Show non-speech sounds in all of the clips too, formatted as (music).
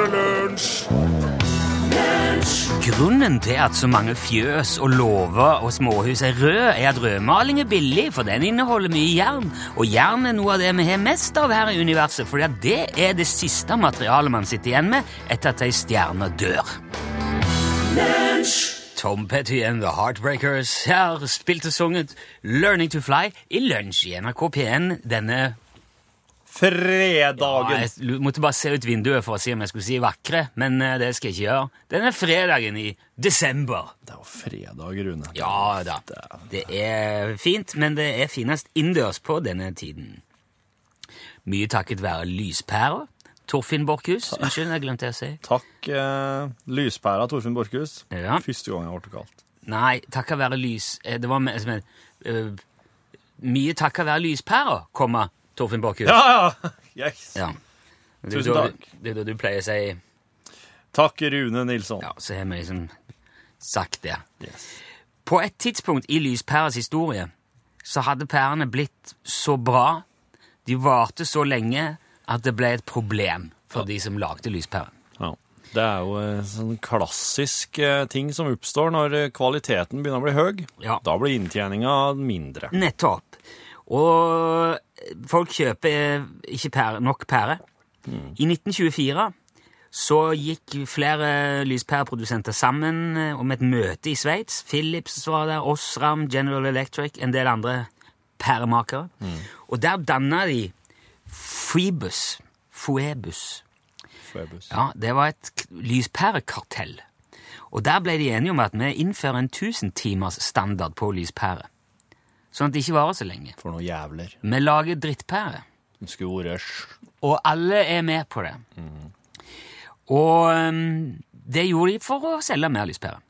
er det lunsj! Grunnen til at så mange fjøs og låver og småhus er røde, er at rødmaling er billig, for den inneholder mye jern. Og jern er noe av det vi har mest av her i universet, for det er det siste materialet man sitter igjen med etter at ei stjerne dør. Tom Petty and The Heartbreakers har spilt og sunget Learning to Fly i lunsj i NRK P1 denne Fredagen. Ja, jeg måtte bare se ut vinduet for å si om jeg skulle si vakre, men eh, det skal jeg ikke gjøre. Denne fredagen i desember. Det er jo fredag, Rune. Ja da. Det er fint, men det er finest innendørs på denne tiden. Mye takket være lyspæra. Torfinn Borchhus. Unnskyld, jeg glemte å si. Takk, eh, lyspæra Torfinn Borchhus. Ja. Første gang jeg ble kalt. Nei, takket være lys... eh, Det var med, med, en, eh, Mye takket være lyspæra, komma, Torfinn Bakhus. Ja, ja! (laughs) Yes. Ja. Det er Tusen da- takk. Det er da du pleier å si Takk, Rune Nilsson. Ja, så har vi liksom sagt det. Yes. På et tidspunkt i lyspæras historie så hadde pærene blitt så bra, de varte så lenge, at det ble et problem for de som lagde lyspæren. Ja. Det er jo en sånn klassisk eh, ting som oppstår når eh, kvaliteten begynner å bli høy. Ja. Da blir inntjeninga mindre. Nettopp. Og folk kjøper ikke pære, nok pære. I 1924 så gikk flere lyspæreprodusenter sammen eh, om et møte i Sveits. Philips var der, Osram, General Electric, en del andre pæremakere. Og der danna de Fribus. Fuebus. Fuebus. Ja, det var et lyspærekartell. Og der ble de enige om at vi innfører en 1000 timers standard på lyspære. Sånn at det ikke varer så lenge. For noen jævler. Vi lager drittpære. De skulle vært sj- Og alle er med på det. Og um, det gjorde de for å selge mer lyspære.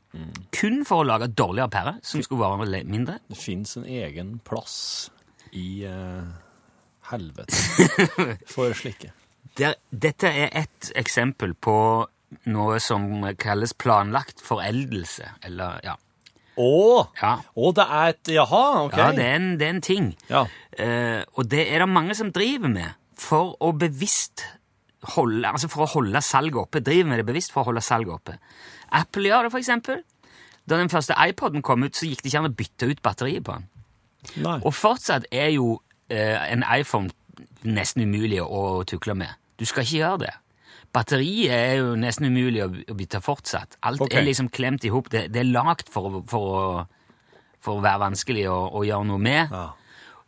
Kun for å lage dårligere pære, som skulle vare mindre. Det fins en egen plass i uh, helvete (laughs) for slike. Der, dette er ett eksempel på noe som kalles planlagt foreldelse. Eller, ja. Å! Ja, Å, det er et Jaha, OK. ja det, er en, det er en ting. Ja. Eh, og det er det mange som driver med for å bevisst holde, altså for å holde salget oppe. Driver med det bevisst for å holde salget oppe. Apple gjør det, for eksempel. Da den første iPoden kom ut, så gikk det ikke an å bytte ut batteriet på den. Nei. Og fortsatt er jo eh, en iPhone nesten umulig å tukle med. Du skal ikke gjøre det. Batteriet er jo nesten umulig å, bytte fortsatt. Alt okay. er liksom klemt i hop. Det, det er lagd for, for, for å være vanskelig å, å gjøre noe med. Ja.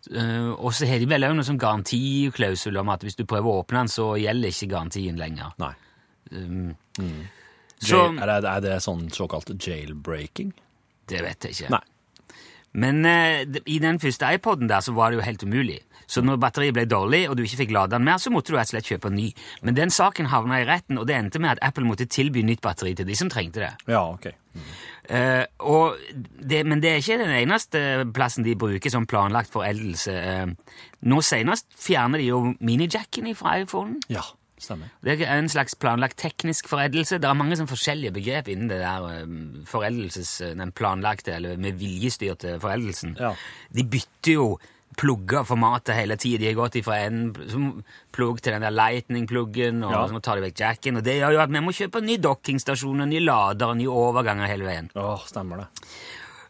Uh, og så har de vel òg noen sånn garantiklausul om at hvis du prøver å åpne den, så gjelder ikke garantien lenger. Nei. Um, mm. så er, det, er det sånn såkalt jailbreaking? Det vet jeg ikke. Nei. Men eh, i den første iPoden der så var det jo helt umulig. Så når batteriet ble dårlig, og du ikke fikk lade den mer, så måtte du rett og slett kjøpe en ny. Men den saken havna i retten, og det endte med at Apple måtte tilby nytt batteri til de som trengte det. Ja, OK. Eh, og det men det er ikke den eneste plassen de bruker som planlagt foreldelse. Eh, nå senest fjerner de jo minijacken fra iPhonen. Ja, stemmer. Det er en slags planlagt teknisk foreldelse. Det er mange sånn forskjellige begrep innen det der eh, foreldelses... Den planlagte, eller med viljestyrte foreldelsen. Ja. De bytter jo plugger formatet hele tida. De har gått fra en plugg til den der lightning-pluggen, og Ja. så tar de vekk jacken. Og det gjør jo at vi må kjøpe ny dockingstasjon, en ny lader og nye overganger hele veien. Åh, stemmer det.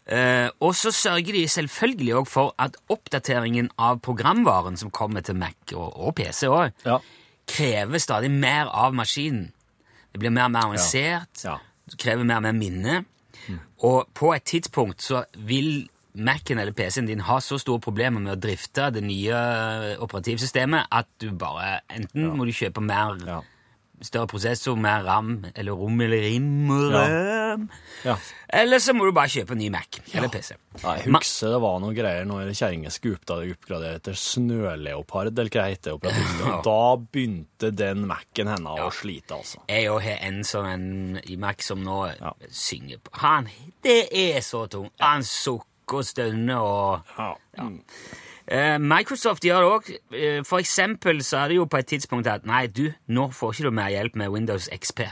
Uh, og så sørger de selvfølgelig òg for at oppdateringen av programvaren som kommer til Mac og, og PC òg, Ja. Krever stadig mer av maskinen. Det blir mer og mer avansert, Ja. det krever mer og mer minne. Og på et tidspunkt så vil Mac-en eller PC-en din ha så store problemer med å drifte det nye operativsystemet at du bare Enten må du kjøpe mer Ja. Større prosessor, mer RAM, eller rom eller rim Ja. ja. Eller så må du bare kjøpe en ny Mac eller PC. Nei, husker det var noen greier når kjerringa skulle oppgradere til snøleopard, eller hva det heter. (laughs) Da begynte den Mac-en henne å slite, altså. Jeg òg har en sånn en i Mac som nå synger på Han Det er så tung! Han sukker og stønner og Ja. Eh, Microsoft gjør det òg. For eksempel så er det jo på et tidspunkt at nei, du, nå får ikke du mer hjelp med Windows XP.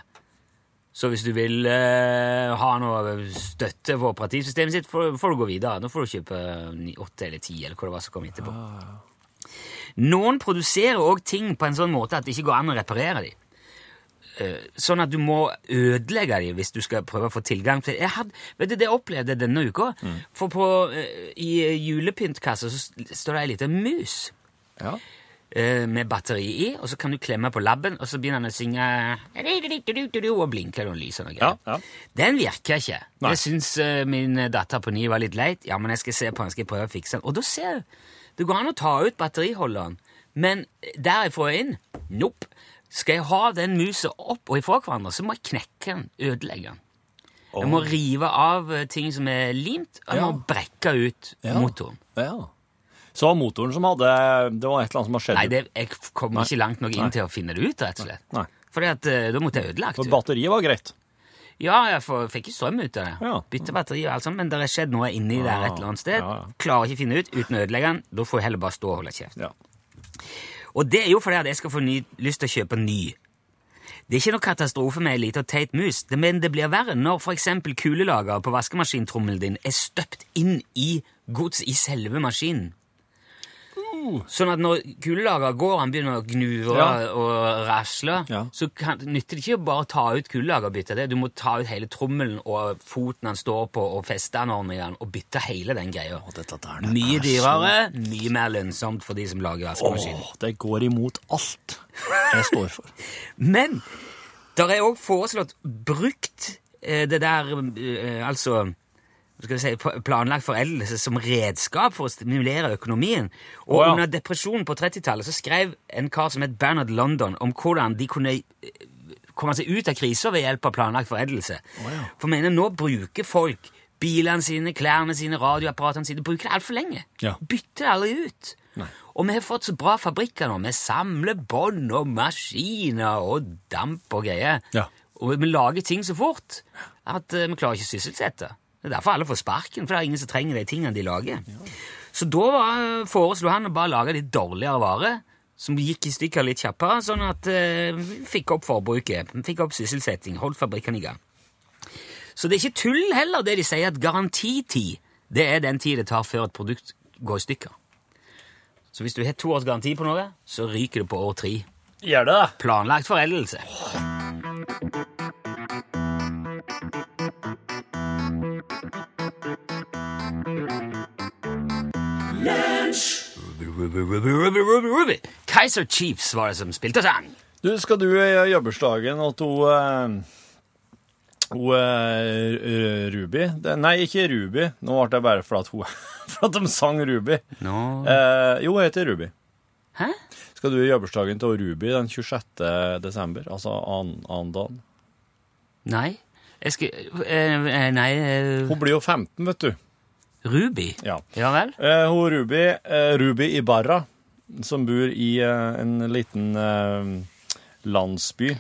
Så hvis du vil uh, ha noe støtte for operativsystemet sitt, får, får du gå videre. Nå får du kjøpe 9, 8 eller 10, eller hva det var som kom etterpå. Noen produserer òg ting på en sånn måte at det ikke går an å reparere dem. Eh, sånn at du må ødelegge dem hvis du skal prøve å få tilgang til jeg hadde, Vet du, Det opplevde jeg denne uka. For på, eh, i julepyntkassa så står det ei lita mus Ja. eh, med batteri i, og så kan du klemme på labben, og så begynner den å synge og blinker noen lys og noe Ja, ja. Den virker ikke. Nei. Det syns eh, min datter på ni var litt leit. Ja, men jeg skal se på den, skal jeg prøve å fikse den. Og da ser du det går an å ta ut batteriholderen, men derifra får inn nope. Skal jeg ha den musa opp og ifra hverandre, så må jeg knekke den, ødelegge den. Jeg må rive av eh, ting som er limt, og jeg må brekke ut Ja. motoren. ja. Så var motoren som hadde Det var et eller annet som har skjedd. Nei, det, jeg kom ikke langt nok inn Nei. til å finne det ut, rett og slett. Nei. Fordi at eh, da måtte jeg ødelagt For det. batteriet var greit. Ja, jeg får, fikk ikke strøm ut av det. Ja. Bytte batteri og alt sånt, men det har skjedd noe inni der et eller annet sted. Ja, ja. Klarer ikke å finne ut uten å ødelegge den. Da får jeg heller bare stå og holde kjeft. Ja. Og det er jo fordi at jeg skal få ny, lyst til å kjøpe ny. Det er ikke noe katastrofe med ei lita teit mus, men det blir verre når f.eks. kulelager på vaskemaskintrommelen din er støpt inn i gods i selve maskinen. Sånn at når kulelager går, han begynner å gnure Ja. og rasle, Ja. så kan, nytter det ikke å bare ta ut det. Du må ta ut hele trommelen og foten han står på, og feste den ordentlig, og bytte hele den greia. Mye er så- dyrere, mye mer lønnsomt for de som lager vaskemaskin. Åh, det går imot alt jeg står for. (laughs) Men der er òg foreslått brukt eh, det der eh, Altså skal vi si, planlagt foreldelse som redskap for å stimulere økonomien. Og oh, ja. under depresjonen på 30-tallet så skrev en kar som het Bernard London om hvordan de kunne eh, komme seg ut av krisa ved hjelp av planlagt foredelse. ja. For mener, nå bruker folk bilene sine, klærne sine, radioapparatene sine bruker det altfor lenge. Ja. Bytter det aldri ut. Nei. Og vi har fått så bra fabrikker nå, med samlebånd og maskiner og damp og greier. Ja. Og vi lager ting så fort at eh, vi klarer ikke å sysselsette. Det er derfor alle får sparken, for det er ingen som trenger de tingene de lager. Så da var, foreslo han å bare lage litt dårligere varer, som gikk i stykker litt kjappere, sånn at eh, vi fikk opp forbruket, vi fikk opp sysselsetting, holdt fabrikkene i gang. Så det er ikke tull heller, det de sier at garantitid, det er den tid det tar før et produkt går i stykker. Så hvis du har to års garanti på noe, så ryker det på år tre. Gjør det da? Planlagt foreldelse. Kaiser Chiefs var det som spilte sang. Du, skal du i jobbursdagen at eh, hun, er Ruby Nei, ikke Ruby. Nå ble det bare for at, hun, (laughs) for at de sang Ruby. No. Eh, jo, hun heter Ruby. Hæ? Skal du i jobbursdagen til Ruby den 26. desember? Altså an- annen dagen? Nei. Jeg skal eh, eh, Nei eh, Hun blir jo 15, vet du. Ruby? Ja. Ja vel? Eh, hun Ruby, eh, Ruby Ibarra, som bor i eh, en liten eh, landsby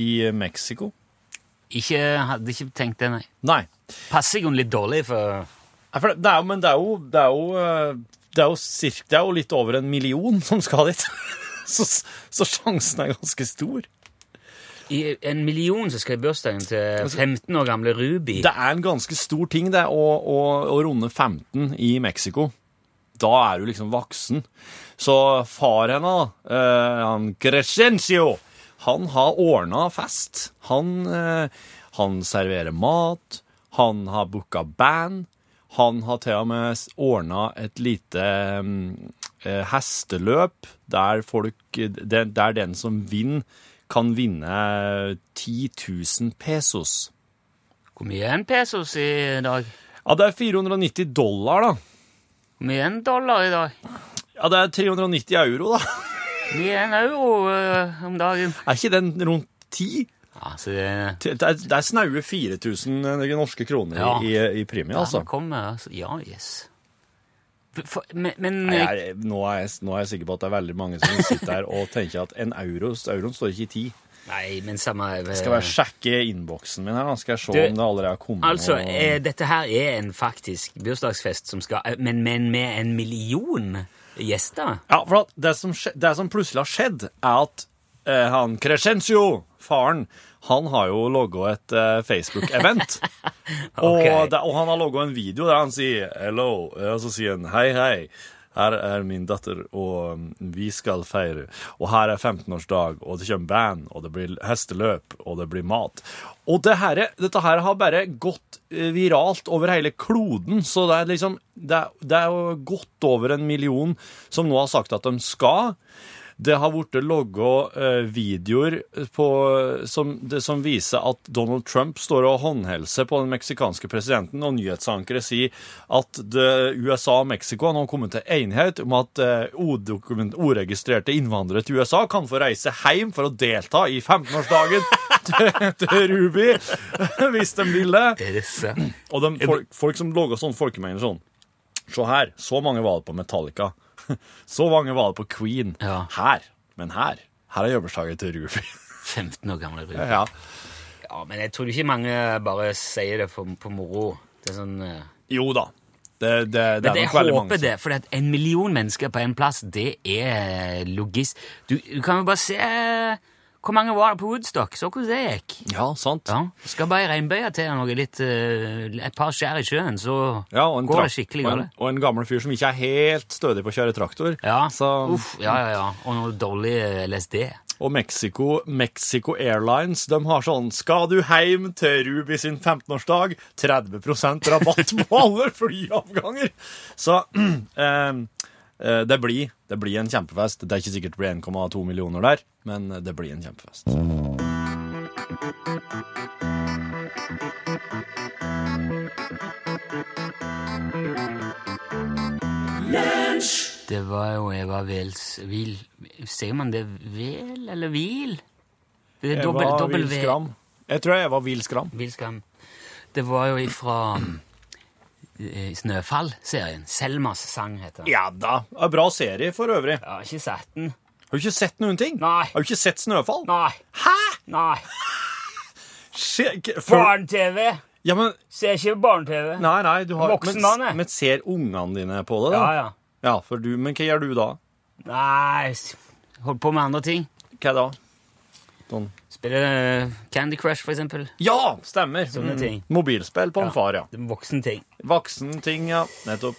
i Mexico. Ikke, hadde ikke tenkt det, nei. Nei. Passer hun litt dårlig for Nei, for det er jo, men det er jo, det er jo, eh, det er jo, cirka, det er jo litt over en million som skal dit. (laughs) Så, så sjansen er ganske stor. I en million som skal i bursdagen til 15 år gamle Ruby. Det er en ganske stor ting det, å, å, å runde 15 i Mexico. Da er du liksom voksen. Så far henne, eh, han Crescencio, han har ordna fest. Han, eh, han serverer mat, han har booka band. Han har til og med ordna et lite mm, eh, hesteløp der folk Der den som vinner, kan vinne 10 000 pesos. Hvor mye er en pesos i dag? Ja, det er 490 dollar, da. Hvor mye er en dollar i dag? Ja, det er 390 euro, da. Mye er en euro uh, om dagen? Er ikke den rundt 10? Ja, så det Det er, det er snaue 4000 norske kroner Ja. i, i premie, Ja, altså. nå kommer, altså. Ja, yes. For, men men jeg, nå, er jeg, nå er jeg sikker på at det er veldig mange som sitter her og tenker at en euro, euroen står ikke i ti. Nei, men samme Jeg skal jeg sjekke innboksen min her, da skal jeg se Du, om det allerede har kommet Altså, noe- eh, dette her er en faktisk bursdagsfest som skal eh, Men, men med en million gjester? Ja, for det som, det som plutselig har skjedd, er at eh, han Crescencio, faren, han har jo logga et uh, Facebook-event. (laughs) okay. og, og han har logga en video der han sier 'hello', og så sier han 'hei, hei'. Her er min datter, og um, vi skal feire. Og her er 15-årsdag, og det kommer band, og det blir hesteløp, og det blir mat. Og det her, dette her har bare gått eh, viralt over hele kloden, så det er liksom Det er, det er jo godt over en million som nå har sagt at de skal. Det har blitt logga eh, videoer på, som, det, som viser at Donald Trump står og håndhilser på den meksikanske presidenten, og nyhetsankere sier at det, USA og Mexico har kommet til enighet om at eh, oregistrerte innvandrere til USA kan få reise hjem for å delta i 15-årsdagen (laughs) til, til Ruby, (laughs) hvis de vil det. Er? Og de, folk, folk som logger sånn folkemengder sånn Se her, så mange var det på Metallica. (laughs) Så mange var det på Queen. Ja. Her. Men her. Her er jobbursdagen til Ruby. (laughs) 15 år gamle Ruben. ja. Ja, men jeg tror ikke mange bare sier det for, på moro. Det er sånn... uh... Jo da. Det, det, det Men er jeg nok veldig mange håper det, for en million mennesker på en plass, det er logist. Du, du kan jo bare se hvor mange var det på Woodstock. Så hvordan det gikk. Ja, sant. Ja, Skal bare i regnbøye til noe litt, eh, et par skjær i sjøen, så Ja, går det skikkelig galt. og en gammel fyr som ikke er helt stødig på å kjøre traktor. Ja, Så, uff, ja, ja, ja. Og noe dårlig LSD. og Mexico, Mexico Airlines de har sånn Skal du hjem til Ruby sin 15-årsdag? 30% rabatt på alle flyavganger! Så (clears throat) eh, det, blir, det blir en kjempefest. Det er ikke sikkert det blir 1,2 millioner der, men det blir en kjempefest. Det var jo Eva Wels Vil Sier man det Vel eller Vil? Det er Eva V. Jeg tror Eva vilskram. Vilskam. Det var jo ifra eh, Snøfall-serien. Selmas sang heter den. Ja da. En bra serie for øvrig. Jeg har ikke sett den. Har du ikke sett noen ting? Nei. Har du ikke sett Snøfall? Nei. Hæ?! Nei. (laughs) For- Barne-TV! Ja, men Ser ikke barne-TV. Nei, nei, du har Voksen mann, jeg. men ser ungene dine på det, da? Ja, ja. Ja, for du, Men hva gjør du da? Nei, holder hold på med andre ting. Hva da? Sånn. Spille eh, Candy Crush, for eksempel. Ja, stemmer! Sånne ting. Mobilspill på en far, ja. Voksen ting. Voksen ting, ja. Nettopp.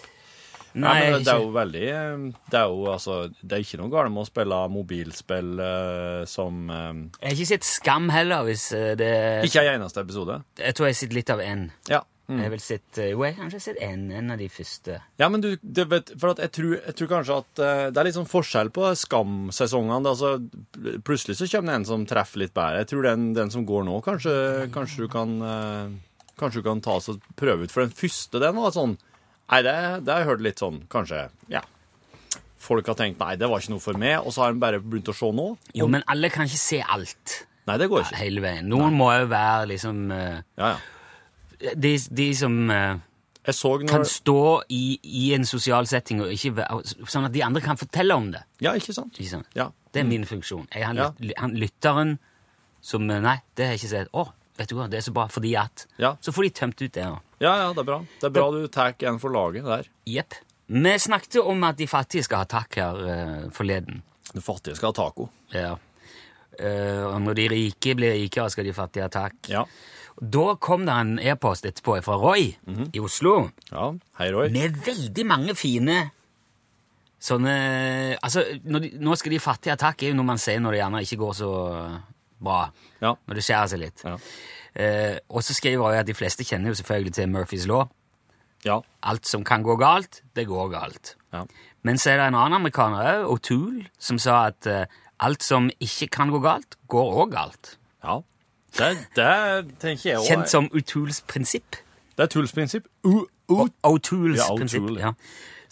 Nei, ja, men det, er jo veldig eh, Det er jo altså Det er ikke noe galt med å spille mobilspill uh, som uh, Jeg har ikke sett Skam heller, hvis det Ikke en eneste episode. Jeg tror jeg har sett litt av en. Ja. Jeg har vel sett eh, Jo, jeg har kanskje sett en, en av de første. Ja, men du, det vet, for at jeg, tror, jeg tror kanskje at eh, det er litt sånn forskjell på Skam-sesongene. Altså, plutselig så kommer det en som treffer litt bedre. Jeg tror den, den som går nå, kanskje, kanskje du kan eh, Kanskje du kan ta og prøve ut. For den første, den var sånn Nei, det, det har jeg hørt litt sånn, kanskje Ja. Folk har tenkt nei, det var ikke noe for meg, og så har de bare begynt å se nå. Jo, men alle kan ikke se alt Nei, det går ikke. hele veien. Noen må jo være liksom uh, Ja, ja. De, de som eh, så kan stå i, i en sosial setting, og ikke sånn at de andre kan fortelle om det. Ja, ikke sant? Ikke sant? Ja. Det er min funksjon. Jeg, han, Ja. han lytteren som eh, Nei, det har jeg ikke sett. Å, vet du hva, det er så bra fordi at Ja. Så får de tømt ut det. da. Ja, ja, det er bra. Det er bra du tar en for laget der. Jepp. Vi snakket om at de fattige skal ha takk her uh, forleden. De fattige skal ha taco. Ja. Uh, og når de rike blir rikere, skal de fattige ha takk. Ja. Da kom det en e-post etterpå fra Roy i Oslo Ja, hei, Roy. med veldig mange fine sånne Altså, når de, nå skal de fattige ha takk, er jo noe man sier når det gjerne ikke går så bra. Ja. Når det skjærer seg litt. Ja. Eh, og så skriver Roy at de fleste kjenner jo selvfølgelig til Murphys law. Ja. Alt som kan gå galt, det går galt. Ja. Men så er det en annen amerikaner òg, O'Toole, som sa at eh, alt som ikke kan gå galt, går òg galt. ja. Det, det tenker jeg òg. Kjent som O'Tools prinsipp. Det er Tools prinsipp. U. Ja, prinsipp. Ja.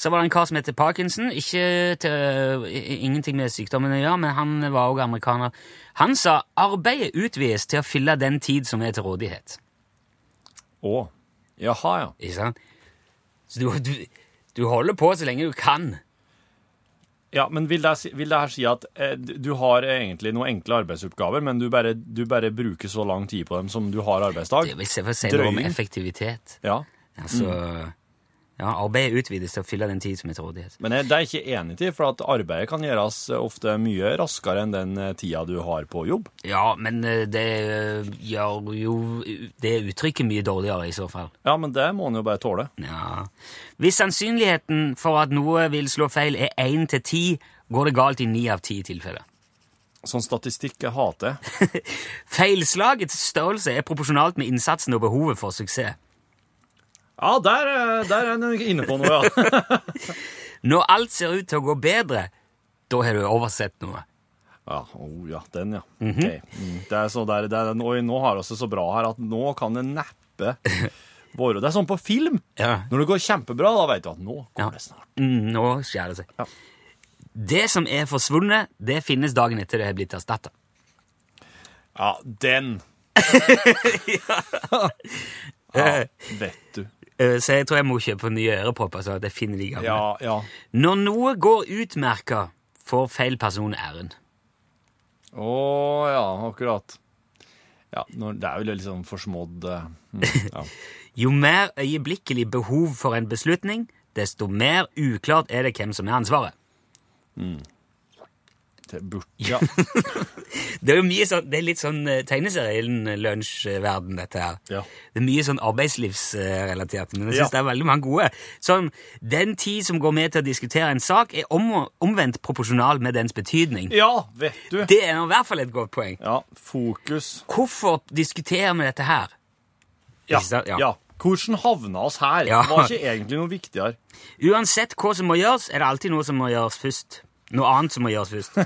Så var det en kar som heter Parkinson. Ikke til, ingenting med sykdommen å gjøre, men han var òg amerikaner. Han sa arbeidet utvides til å fylle den tid som er til rådighet. Å. Jaha, ja. Ikke sant? Så du, du, du holder på så lenge du kan. Ja, Men vil det, vil det her si at eh, du har egentlig noen enkle arbeidsoppgaver, men du bare, du bare bruker så lang tid på dem som du har arbeidsdag? Det vil si noe om effektivitet. Ja. Altså Ja, Arbeidet utvides til å fylle den tid som er til rådighet. Men det er ikke enig til, for at arbeidet kan gjøres eh, ofte mye raskere enn den eh, tida du har på jobb. Ja, men eh, det gjør jo det uttrykket mye dårligere i så fall. Ja, men det må en jo bare tåle. Ja. Hvis sannsynligheten for at noe vil slå feil er én til ti, går det galt i ni av ti tilfeller. Sånn statistikk jeg hater. (laughs) Feilslagets størrelse er proporsjonalt med innsatsen og behovet for suksess. Ja, der, eh, der er en inne på noe, ja. (laughs) Når alt ser ut til å gå bedre, da har du oversett noe. Ja, oh, ja den, ja. Ok. mm. Det er så der, det er, oi, nå har vi det så bra her at nå kan det neppe (laughs) være Det er sånn på film. Ja. Når det går kjempebra, da vet du at nå Ja. går det snart. Mm, nå skjer det seg. Ja. Det som er forsvunnet, det finnes dagen etter det er blitt erstatta. Ja, den. (laughs) Ja, vet du. Eh, Så jeg tror jeg må kjøpe nye ørepropper, så at jeg finner de gamle. Ja, ja. Når noe går utmerka, får feil person æren. Å ja, akkurat. Ja, det er jo litt sånn forsmådd eh, mm, ja. (laughs) Jo mer øyeblikkelig behov for en beslutning, desto mer uklart er det hvem som er ansvaret. Det burde Ja. (laughs) Det er jo mye sånn, det er litt sånn uh, tegneserien-lunsjverden, dette her. Ja. Det er mye sånn arbeidslivsrelatert, men jeg Ja. synes det er veldig mange gode. Sånn, Den tid som går med til å diskutere en sak, er om, omvendt proporsjonal med dens betydning. ja, vet du. Det er i hvert fall et godt poeng. Ja, fokus. Hvorfor diskuterer vi dette her? Ja? Ja. ja. Hvordan havna oss her? Ja. Var ikke egentlig noe viktigere. Uansett hva som må gjøres, er det alltid noe som må gjøres først. Noe annet som må gjøres først.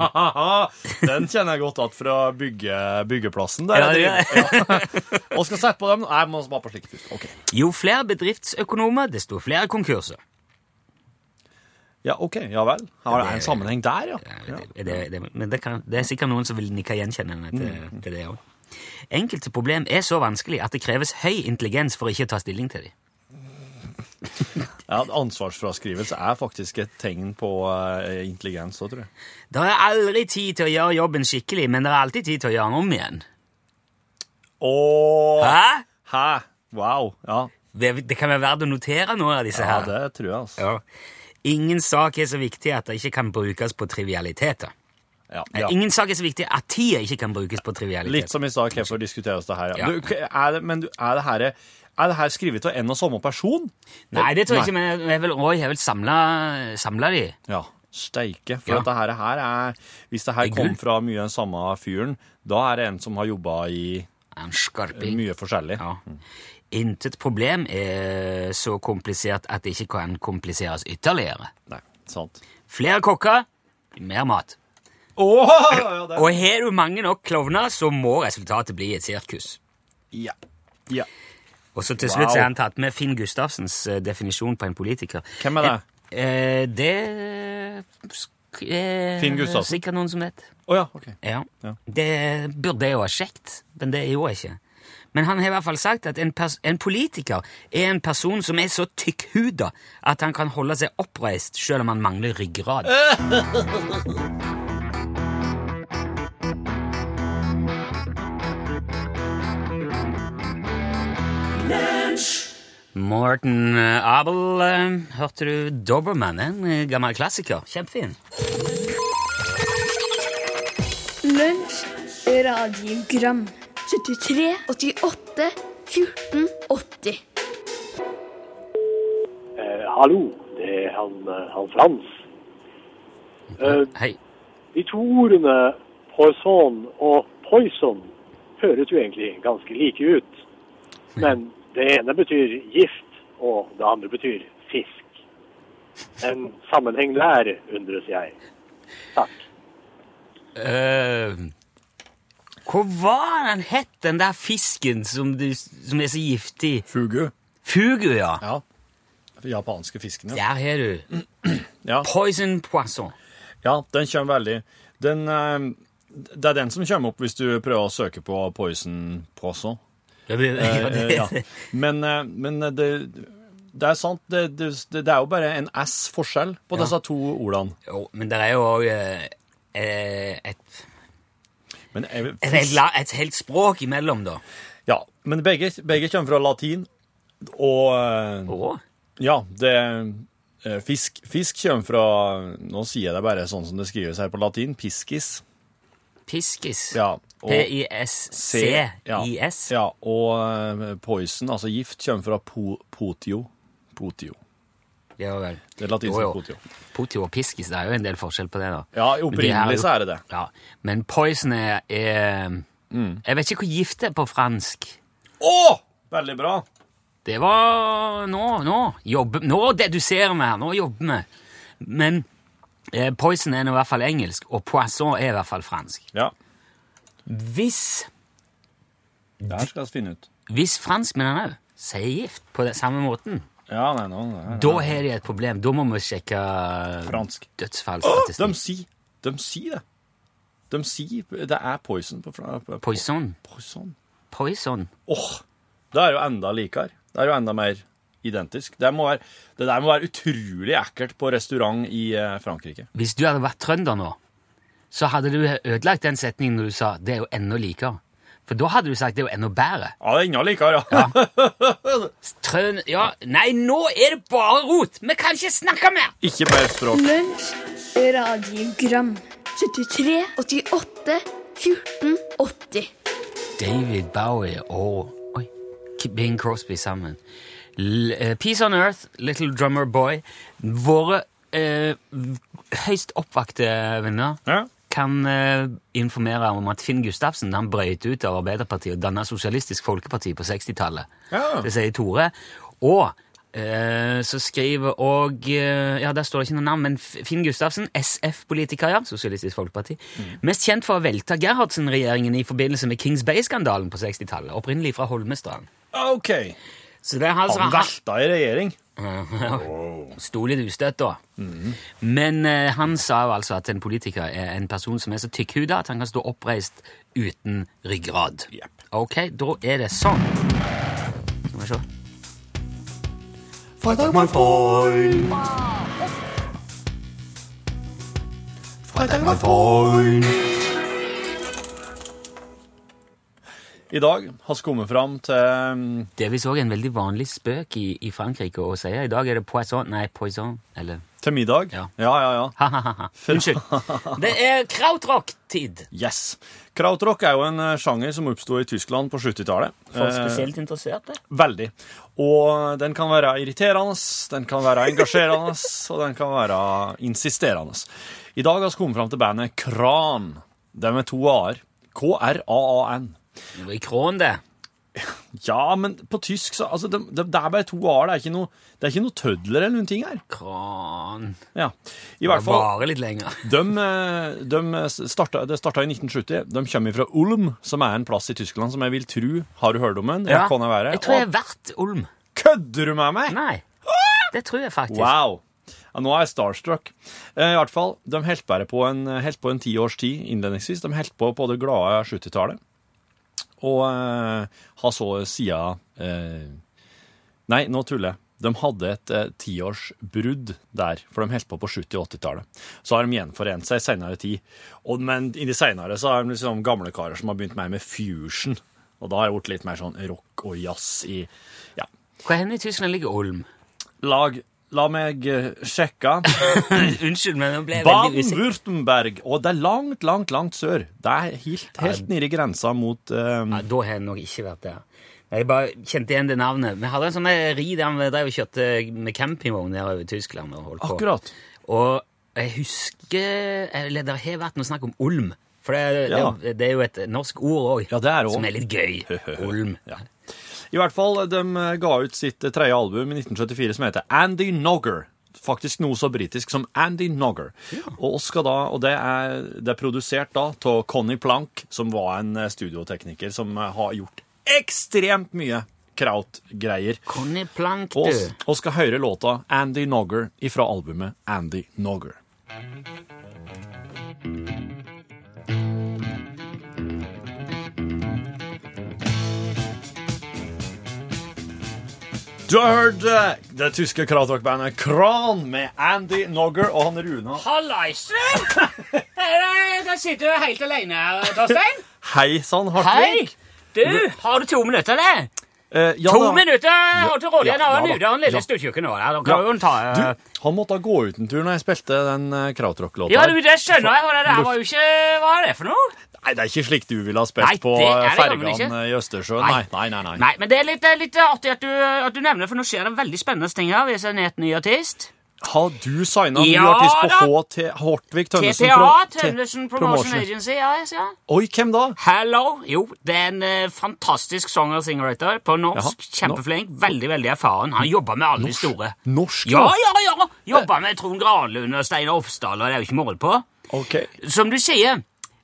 (laughs) Den kjenner jeg godt igjen fra bygge, byggeplassen. Der Ja, jeg driver. Ja. (laughs) Og skal sette på dem Nei, må bare på slik først. Okay. Jo flere bedriftsøkonomer, desto flere konkurser. Ja, ok. Ja vel. Har det en sammenheng der, ja? ja. Det, det, det, men det, kan, det er sikkert noen som vil nikke gjenkjennende til, Mm. til det òg. Enkelte problem er så vanskelig at det kreves høy intelligens for å ikke ta stilling til dem. (laughs) ja ansvarsfraskrivelse er faktisk et tegn på eh, intelligens, òg, tror jeg. Det er aldri tid til å gjøre jobben skikkelig, men det er alltid tid til å gjøre den om igjen. Åh! Hæ? Hæ? Wow. Ja, Det, det kan være verdt å notere noen av disse ja her. det tror jeg, altså. Ja. Ingen sak er så viktig at det ikke kan brukes på trivialiteter. Ja, ja. Ingen sak er så viktig at tida ikke kan brukes på trivialiteter. Litt som i stad, hvorfor diskuteres det her? Ja. Ja. Du, er det, men du, er det her er det her skrevet av en og samme person? Nei, det tror jeg ikke, men jeg vil, har vel samla, samla de. Ja, steike. For Ja. dette her, her er Hvis det her Det kom fra mye den samme fyren, da er det en som har jobba i En skarping. mye forskjellig. Ja. Intet problem er så komplisert at det ikke kan kompliseres ytterligere. Nei, sant. Flere kokker, mer mat. Oh, ja. Og har du mange nok klovner, så må resultatet bli et sirkus. Ja. ja. Og så til slutt wow. er han tatt med Finn Gustavsens eh, definisjon på en politiker. Hvem er det? Eh, det sk- er Finn Gustavsen? sikkert noen som vet. Oh, ja, okay. Ja. Ja. Det burde jo ha sjekket, men det gjorde jeg ikke. Men han har i hvert fall sagt at en, en politiker er en person som er så tykkhuda at han kan holde seg oppreist selv om han mangler ryggrad. (laughs) Morten eh, Abel, eh, hørte du Doberman? En eh, gammel klassiker. Kjempefin. Lunsj, radiogram 73, 88, 14, 80 Eh, hallo, det er han, han Frans. Eh, Hei. de to ordene poison og poison høres jo egentlig ganske like ut. Men det ene betyr gift, og det andre betyr fisk. En sammenheng der, undres jeg. Takk. Uh, hva var den het, den der fisken som, du, som er så giftig? Fugu. Fugu, ja. Ja. Japanske fisken, ja. Der har du. (clears throat) Ja, Poison poisson. ja den kommer veldig den, eh, Det er den som kommer opp hvis du prøver å søke på poison poisson. Det, Eh, ja, det, eh, ja. Men, eh, men det, det er sant, det, det, er jo bare en S-forskjell på Ja. disse to ordene. Jo, men det er jo òg et, Men, jeg- et, helt, et helt språk imellom, da. ja, men begge, begge kommer fra latin, og, eh, Å? Ja, det eh, Fisk, fisk kommer fra Nå sier jeg det bare sånn som det skrives her på latin. Piskis. Piskis. Ja, P-i-s-c-i-s. Ja, og eh, poison, altså gift, kommer fra po, potio. Potio. Ja vel. Det er latinsk Jo, potio. Potio og piskis, det er jo en del forskjell på det, da. Ja, opprinnelig så er det det. Ja, Men poison er, er Mm. Jeg vet ikke hvor gift det er på fransk. Å! Veldig bra. Det var Nå, nå jobber Nå deduserer vi her. Nå jobber vi. Men eh, poison er nå i hvert fall engelsk, og poisson er i hvert fall fransk. Ja, Hvis, det her skal vi finne ut. hvis franskmennene òg sier gift på den samme måten, Ja, nei, nå, nei, nei. da har de et problem. Da må vi sjekke Fransk. Å, de dødsfallsstatistikk. sier De sier det. De sier Det er poison på, fra- på Poison. Poison. Poison. Åh, det er jo enda likere. Det er jo enda mer identisk. Det, må være, det der må være utrolig ekkelt på restaurant i eh, Frankrike. Hvis du hadde vært trønder nå, så hadde du ødelagt den setningen når du sa 'det er jo enda likere'. For da hadde du sagt 'det er jo enda bedre'. Ja, det er enda likere, ja. (laughs) Trøn... Ja, nei, nå er det bare rot! Vi kan ikke snakke mer! Ikke mer språk. Lunsj, radiogram 73, 88, 14, 80 David Bowie og oi, Bing Crosby sammen. L eh, Peace on Earth, Little Drummer Boy. Våre eh, høyst oppvakte venner Ja. Kan eh, informere om at Finn Gustavsen han brøyt ut av Arbeiderpartiet og danna Sosialistisk Folkeparti på 60-tallet. Ja. Det sier Tore. Og eh, så skriver og eh, Ja, der står det ikke noe navn, men Finn Gustavsen, SF-politiker, ja, Sosialistisk Folkeparti. Mest kjent for å velte Gerhardsen-regjeringen i forbindelse med Kings Bay-skandalen på 60-tallet. Opprinnelig fra Holmestrand. OK. Så det er altså Han velta i regjering. Sto litt ustøtt, da. Men eh, han sa jo altså at en politiker er en person som er så tykkhuda at han kan stå oppreist uten ryggrad. Yep. Ok, da er det sånn. Skal vi se. Fredag my foil. Fredag my foil. I dag har vi kommet fram til mm, Det er visst òg en veldig vanlig spøk i, i Frankrike å si. I dag er det poisson Nei, poison. Eller til middag. Ja. ja, ja. ja. Unnskyld. (laughs) Det er krautrock-tid. Yes. Krautrock er jo en eh, sjanger som oppsto i Tyskland på 70-tallet. For Eh, spesielt interesserte. Veldig. Og den kan være irriterende, den kan være engasjerende, (laughs) og den kan være insisterende. I dag har vi kommet fram til bandet Kran. Det er med to a-er. K-r-a-a-n. I krån, det. Ja, men på tysk så Altså, det, det, er bare to a-er. Det er ikke noe, det er ikke noe tødler eller noen ting her. Kran. Ja. I hvert fall Bare litt lenger. (laughs) de, eh, de starta, Det starta i 1970. De kommer fra Ulm, som er en plass i Tyskland som jeg vil tro Har du hørt om den? Ja. Kan jeg være? Jeg tror jeg har vært Ulm. Kødder du med meg? Nei. Det tror jeg faktisk. Wow! Ja, nå er jeg starstruck. Eh, I hvert fall, De holdt på en, helt på en tiårs tid innledningsvis. De holdt på på det glade 70-tallet. Og eh, har så siden eh, Nei, nå tuller jeg. De hadde et eh, tiårsbrudd der, for de holdt på på 70- og 80-tallet. Så har de gjenforent seg i senere tid. Og, men i de senere så har de liksom gamle karer som har begynt mer med fusion. Og da har det blitt litt mer sånn rock og jazz i Ja. Hvor hen i Tyskland ligger Olm? Lag, la meg eh, sjekke. (coughs) Unnskyld, men nå ble jeg veldig usikker. Baden-Würtemberg. Og det er langt, langt, langt sør. Det er helt, helt nede i grensa mot um... Ja, da har jeg nok ikke vært der. Jeg bare kjente igjen det navnet. Vi hadde en sånn der ri der vi drev og kjørte med campingvogn nedover i Tyskland. og holdt på. Akkurat. Og jeg husker Eller det har vært noe snakk om Olm. For det, Ja. det, det er jo et norsk ord òg, Ja, det det som er litt gøy. (laughs) Olm. Ja. I hvert fall, de eh, ga ut sitt eh, tredje album i 1974 som heter Andy Nogger. Faktisk noe så britisk som Andy Nogger. Og, skal da, og det, er, det er produsert da av Conny Plank, som var en eh, studiotekniker som eh, har gjort ekstremt mye kraut-greier. Conny Plank, du. og skal høre låta Andy Nogger ifra albumet Andy Nogger. Du har hørt eh, det tyske krautrock-bandet Kran med Andy Nogger og han Runa. Hallaisen! Da sitter du helt alene her, Torstein. (laughs) Hei sann, Hartvig. Du, har du to minutter, eller? Eh, ja, To da- minutter har til rådighet ja, ja, ja lille Ja. stuttjukken nå. kan jo ta... eh, Du, han måtte gå ut en tur når jeg spilte den uh, krautrock-låta. Ja, du, det skjønner jeg, Det, det var jo ikke... Hva er det for noe? Nei, det er ikke slik du ville ha spilt Nei, på det det fergene i Østersjøen. Nei, nei, nei. nei. Nei, men det er litt, litt artig at du, at du nevner, for nå skjer det veldig spennende ting her. Hvis jeg er et ny artist. Har du signa ny artist på. HT, Hortvik Tønnesen? TTA, Tønnesen Promotion Agency. Ja, ser. Oi, hvem da? Hello. Jo, det er en uh, fantastisk songer-singwriter på norsk. Jaha, Kjempeflink. Veldig, veldig erfaren. Han jobber med alle de store. Norsk, Ja, ja, ja! Jobber med Trond Granlund og Steinar Ofsdal, og det er jo ikke mål på. Ok. Som du sier,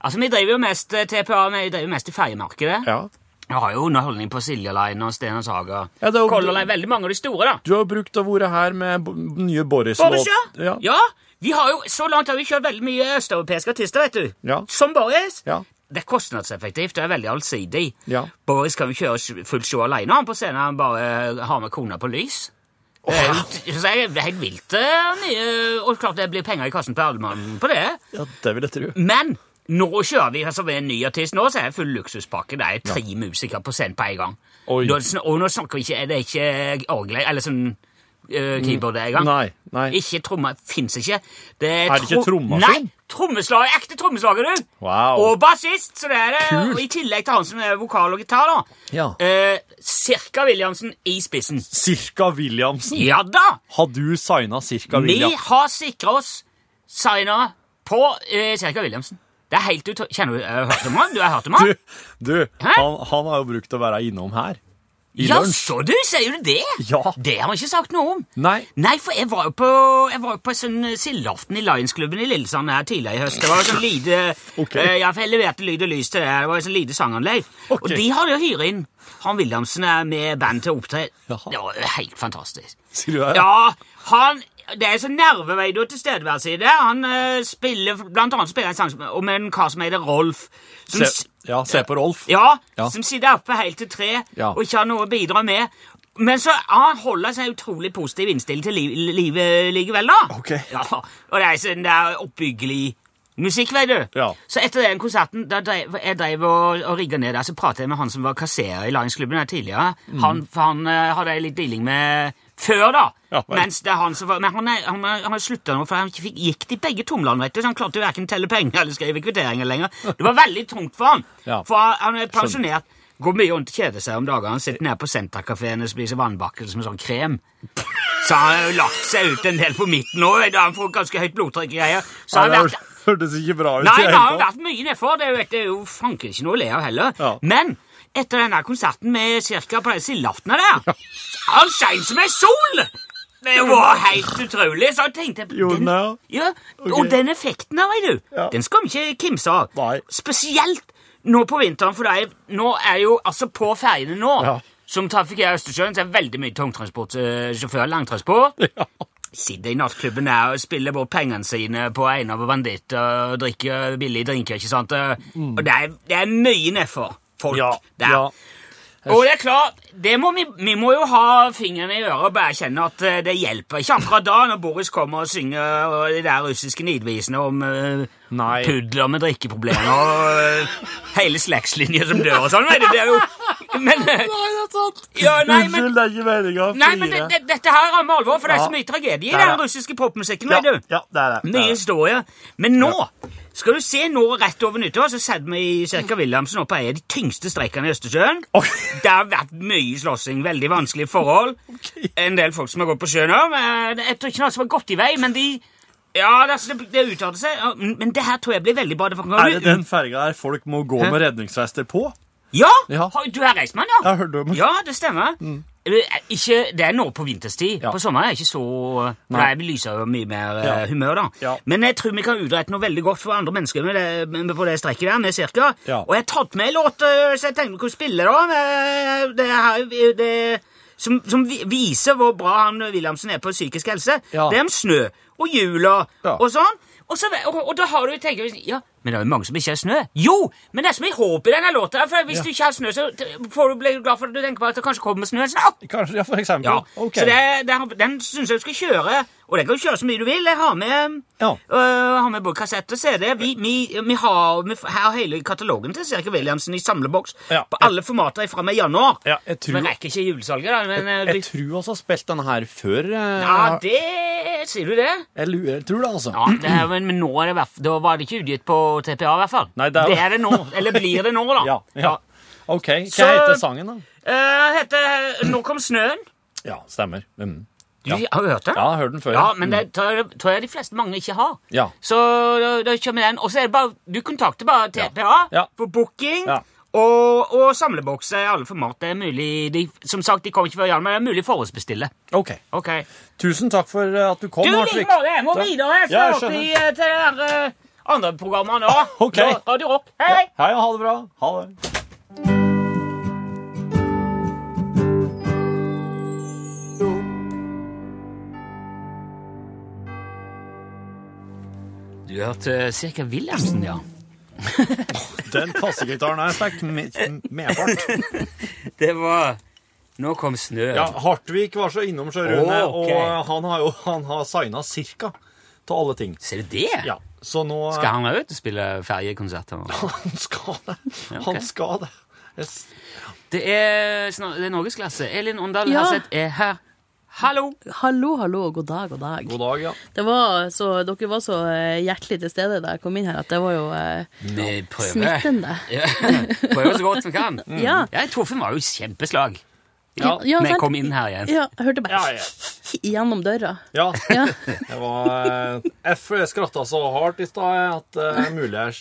altså vi driver jo mest eh, TPA, vi driver jo mest i ferjemarkedet. Ja. Vi har jo underholdning på Silja Line og Stena Saga. Ja, det er jo- Color Line, veldig mange av de store, da. Du har brukt å være her med b nye Boris. Boris, låt- ja. ja. ja. Vi har jo, Så langt har vi kjørt veldig mye østeuropeiske artister, vet du. Ja. Som Boris. Ja. Det er kostnadseffektivt, det er veldig allsidig. Ja. Boris kan jo kjøre s- fullt show alene han på scenen, han bare har med kona på lys. Det er jo- så er det helt vilt. eh, Og klart det blir penger i kassen på Aldemann på det. ja, det vil jeg tro. Men nå kjører vi altså ved en ny artist nå, så er det full luksuspakke. Det er tre musikere på scenen på en gang. Oi. Da, og nå snakker vi ikke, Er det er ikke orgel eller sånn uh, keyboard engang. Nei, nei. Ikke trommer. Fins ikke. Det Er det ikke tro- trommaskin? Nei! Trommeslager, ekte trommeslager, du! Wow. Og bassist! Så det er det. Kult. Og I tillegg til han som er vokal og gitar, da. Ja. Uh, Cirka Williamsen i spissen. Cirka Williamsen. Ja da! Har du signa Cirka Vi har sikra oss signa på uh, Cirka Williamsen. Det er helt ut... Kjenner du har hørt om han? Du har hørt om han? Du, du han, han har jo brukt å være innom her. I Ja, lunsj. så du, sier du det? Ja. Det har han ikke sagt noe om. Nei. Nei, for jeg var jo på, jeg var på sånn sildeaften i Lionsklubben i Lillesand her tidligere i høst. Det var jo sånn lite (laughs) Ok. for Jeg leverte lyd og lys til det. Det var jo sånn lite sanganlegg. Ok. Og de hadde jo hyret inn han Williamsen er med band til å opptre. Det var helt fantastisk. Sier du det? Ja, han Det er så nerveveidig og tilstedeværelse i det. Han uh, spiller blant annet spiller en sang om en kar som heter Rolf. Som, Se, ja, se på Rolf. ja, Ja. som sitter oppe helt til tre Ja. og ikke har noe å bidra med. Men så ja, han holder seg utrolig positiv innstilt til li livet likevel, da. Ok. Ja, og det er sånn det er oppbyggelig musikk, vet du. Ja. Så etter den konserten da drev, jeg drev og, og rigga ned der, så pratet jeg med han som var kasserer i Lionsklubben her tidligere. Mm. Han, for han uh, hadde jeg litt dealing med før, da. Ja. Mens det er han som var, Men han, er, han, er, han har slutta nå, for han fikk, gikk de begge tomlene, vet du. Så han klarte jo verken telle penger eller skrive kvitteringer lenger. Det var veldig tungt for han. Ja. For han, er pensjonert. Går mye rundt og kjeder seg om dagene. Han sitter nede på Senterkafeen og spiser vannbakkelse med sånn krem. Så han har jo lagt seg ut en del på midten òg. Han får ganske høyt blodtrykk og greier. Så han har det vært hørtes ikke bra ut. Nei, det har vært mye nedfor. Det er jo, jo fanken ikke noe å le av heller. Ja. Men etter denne konserten med cirka på den sildeaftenen der, han skein som ei sol! Det var helt utrolig. Så jeg tenkte Jo, den ja, Og den effekten der, vet du, Ja. den skal vi ikke kimse av. Nei. Spesielt nå på vinteren, for er, nå er jo altså på ferjene nå Ja. som trafikkerer Østersjøen, så er det veldig mye tungtransportsjåfører, langtransport. Sitter i nattklubben der og spiller bort pengene sine på eiendommer og banditt og drikker billige drinker. ikke sant? Og det er, det er mye nedfor folk. Ja, der. ja. Og det er klart, det må vi, vi må jo ha fingrene i øret og bare kjenne at eh, det hjelper ikke akkurat da når Boris kommer og synger de der russiske nidvisene om uh, pudler med drikkeproblemer og uh, hele slektslinjer som dør og sånn. Det er jo Men eh, Nei, det er sant. Ja, nei, men- Unnskyld, det er ikke meninga å Nei, men det, det, dette her rammer alvor, for det er så mye tragedie i den russiske popmusikken. ja, vet du. ja, det er det. Mye historie. Men nå skal du se nå rett over nyttår, så setter vi i Cirka Williamsen opp på en av de tyngste streikene i Østersjøen. Okay. Det har vært mye slåssing, veldig vanskelige forhold. En del folk som har gått på sjøen òg. Jeg tror ikke noe som har gått i vei, men de Ja, det, det, uttalte seg. Men det her tror jeg blir veldig bra. Er det den ferga der folk må gå med redningsvester på? Ja! Ja. Du er reismann, ja? Jeg har hørt om det. Ja, det stemmer. Mm. Ikke, det er nå på vinterstid. Ja. På sommeren er det ikke så Nei. vi lyser jo mye mer Ja. eh, humør, da. Ja. Men jeg tror vi kan utrette noe veldig godt for andre mennesker med det, med, på det strekket der, med cirka. Ja. Og jeg har tatt med en låt eh, så jeg tenkte vi kunne spille, da. Det her, det, som, som viser hvor bra han Williamsen er på psykisk helse. Ja. Det er om snø og jula Ja. og sånn. Og, så, og, og da har du tenkt Ja, Men det er jo mange som ikke har snø. Jo, men det er så mye håp i denne låta. For hvis du ikke har snø, så får du bli glad for at du tenker på at det kanskje kommer snø snart. Kanskje, ja, for eksempel. Ja, Okay. Så det, det, den syns jeg du skal kjøre. Og den kan du kjøre så mye du vil. Jeg har med, Ja. øh, har med både kassett og CD. Vi, vi, vi har, vi har hele katalogen til Serke Williamsen i samleboks Ja. på alle formater fra og med januar. Ja, jeg tror- vi rekker ikke julesalget, da. Men, jeg, Jeg vi, tror vi har spilt denne her før. eh, ja, det Sier du det? Jeg lurer, jeg tror det, altså. Ja, det er, men, men nå er det Da var det ikke utgitt på TPA, i hvert fall. Nei, det er- det er det nå. Eller blir det nå, da. (laughs) Ja, ja. Ok, hva Så- heter sangen, da? Uh, heter Nå kom snøen. Ja, stemmer. Mm. Du har du hørt den? Ja, jeg har hørt den før. Ja, men det tror jeg, tror jeg de fleste mange ikke har. Ja. Så da, da kommer den. Og så er det bare Du kontakter bare TPA Ja. for booking. Ja. Og, og samlebokser i alle format. Det er mulig de, Som sagt, de kommer ikke før i januar, men det er mulig å forhåndsbestille. Ok. okay. Tusen takk for eh, at du kom, Du, like måte, jeg må videre. Jeg Ja, skal jeg opp i, eh, til det der uh, andre programmet nå. (laughs) Ok. Nå, Radio Rock. Hei, hei. Hei, ha det bra. Ha det. Du hørte Cirka Williamsen, ja. Den kassegitaren her fikk me- medfart. (laughs) Det var Nå kom snø. Ja, Hartvig var så innom Sjørune, oh, okay. og han har jo han har signa cirka til alle ting. Ser du det? Ja, så nå Skal han ut og spille ferjekonsert? (laughs) Han skal det. Han skal det. Yes. Det er, er norgesklasse. Elin Åndal Ja. Herseth er her. Hallo! Hallo, hallo, og god dag, god dag. God dag, ja. Det var så, dere var så eh, hjertelig til stede da jeg kom inn her, at det var jo eh, smittende. (laughs) Ja, prøver så godt vi kan. (laughs) Ja. Jeg Torfinn var jo kjempeslag Ja, Ja, når jeg kom inn her igjen. Ja, jeg hørte bare Ja, ja. (laughs) gjennom døra. ja. Ja. Det var eh, Jeg f- jeg skratta så hardt i stad at det er mulig jeg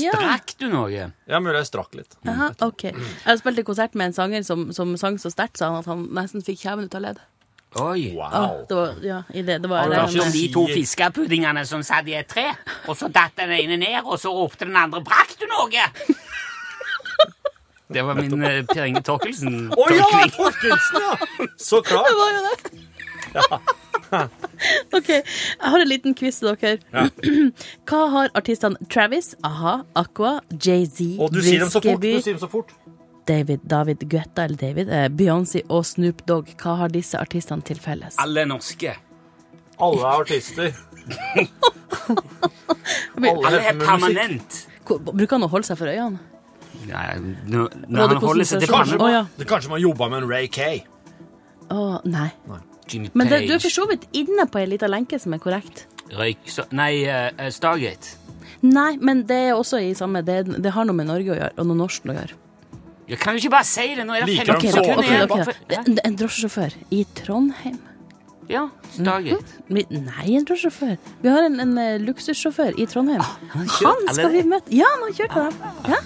Ja, Ja. Du noe? ja mulig jeg strakk litt. Aha, ok. Jeg spilte konsert med en sanger som, som sang så sterkt, sa han at han nesten fikk kjeven ut av ledd. Oi. Ah, det var, ja, i det, det var Har du Det hørt om de to fiskepuddingene som satt i et tre, og så datt den ene ned, og så ropte den andre 'Brakk du noe?' (laughs) Det var min uh, Per Inge Torkelsen. Å ja! Torkelsen, ja! Så klart. (laughs) Det var jo det. (laughs) OK, jeg har en liten quiz til dere. (clears throat) Hva har artistene Travis, A-ha, Aqua, Jay-Z, Og du sier dem så fort. Du sier dem så fort. David, David Guetta eller David, eh, Beyoncé og Snoop Dogg. Hva har disse artistene til felles? Alle er norske. Alle er artister. (laughs) Alle er permanent. Bruker han å holde seg for øynene? Nei, når, det han holder seg til Kanskje, oh, ja. kanskje man jobba med en Ray Kay. Å, nei. Jimmy Men det, du er Page, for så vidt inne på ei lita lenke som er korrekt. røyk så, Nei, uh, Stargate. Nei, men det er også i samme Det, det har noe med Norge å gjøre, og noe norsk å gjøre. Jeg kan jo ikke bare si det nå. Er det Liker 50 de Ok, så- ok, sekunder ok, igjen, ok. bare for- Det- det er En drosjesjåfør i Trondheim. Ja, Stargate. Vi- Nei, en drosjesjåfør. Vi har en, en eh, luksussjåfør i Trondheim. han kjørt Han skal vi møte. Ja, han har kjørt med dem. Ja.